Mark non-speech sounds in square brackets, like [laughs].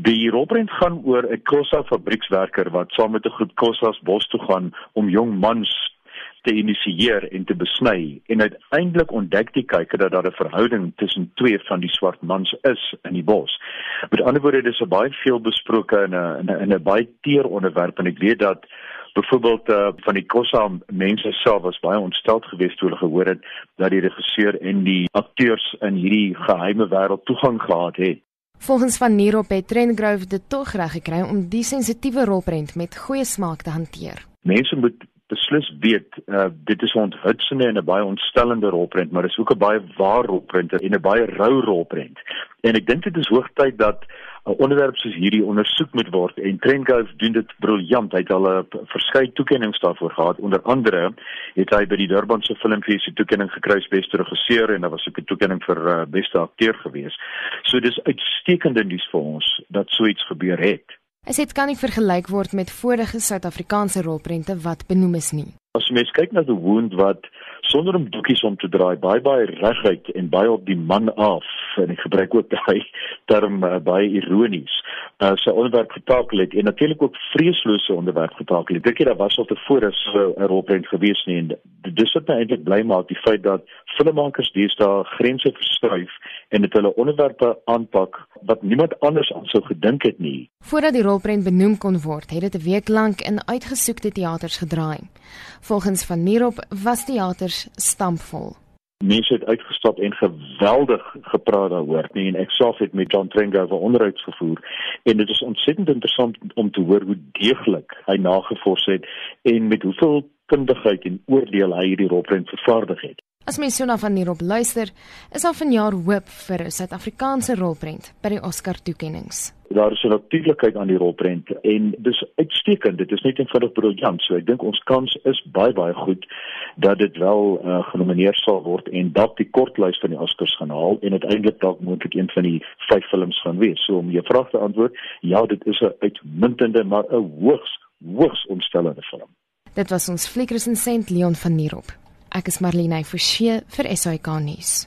Die rolprent gaan oor 'n Kossa fabriekswerker wat saam met 'n groep Kossas bos toe gaan om jong mans te initieer en te besny en uiteindelik ontdek die kyker dat daar 'n verhouding tussen twee van die swart mans is in die bos. Met ander woorde dis 'n baie veel besproke in 'n in 'n baie teer onderwerp en ek weet dat byvoorbeeld uh, van die Kossa mense self was baie ontsteld geweest toe hulle gehoor het dat die regisseur en die akteurs in hierdie geheime wêreld toegang gehad het. Volgens van Nierop het Trendgrove dit tog reg gekry om die sensitiewe rolprent met goeie smaak te hanteer. Mense moet beslis weet uh, dit is 'n onthutsende en 'n baie ontstellende rolprent, maar dit is ook 'n baie waar rolprent en 'n baie rou rolprent. En ek dink dit is hoogtyd dat 'n onderwerp soos hierdie ondersoek moet word en Trendgov doen dit briljant. Hy het al 'n verskeie toekenninge daarvoor gehad. Onder andere het hy by die Durbanse Filmfees die toekenning gekry as beste regisseur en daar was ook 'n toekenning vir uh, beste akteur gewees. So dis uitstekende nuus vir ons dat so iets gebeur het. Dit sê kan nie vergelyk word met vorige Suid-Afrikaanse rolprente wat benoem is nie. As jy mens kyk na die wound wat sonder om doekies om te draai baie baie reguit en baie op die man af en ek gebruik ook [laughs] daai term uh, baie ironies uh, sy onderwerp getakel het en natuurlik ook vreeslose onderwerp getakel het. Dink jy daar was al tevore so 'n rolprent gewees nie en dis wat my eintlik bly maak die feit dat filmmakers deesdae grense verskuif en dit hulle onderwerpe aanpak wat niemand anders aan sou gedink het nie. Voordat die rolprent benoem kon word, het dit 'n week lank in uitgesoekte teaters gedraai. Volgens van Nierop was teaters stampvol. Mense het uitgestap en geweldig gepraat daaroor. Nee, en ek self het met John Trenga oor onderhouds gevoer en dit is ontsettend interessant om te hoor hoe deeglik hy nagevors het en met hoeveel kundigheid en oordeel hy hierdie rolprent vervaardig het. As mens so na van hierop luister, is daar vanjaar hoop vir 'n Suid-Afrikaanse rolprent by die Oscar toekenninge. Daar is 'n natuurlikheid aan die rolprent en dis uitstekend. Dit is net eenvoudig briljant. So ek dink ons kans is baie baie goed dat dit wel uh, genomineer sal word en dalk die kortlys van die Oscars gaan haal en uiteindelik dalk moontlik een van die vyf films gaan wees. So om jou vraag te antwoord, ja, dit is 'n uitmuntende maar 'n hoogs hoogs ontstellende film. Dit was ons fliekresensent Leon van Nierop. Ek is Marlene Forsie vir SAK nuus.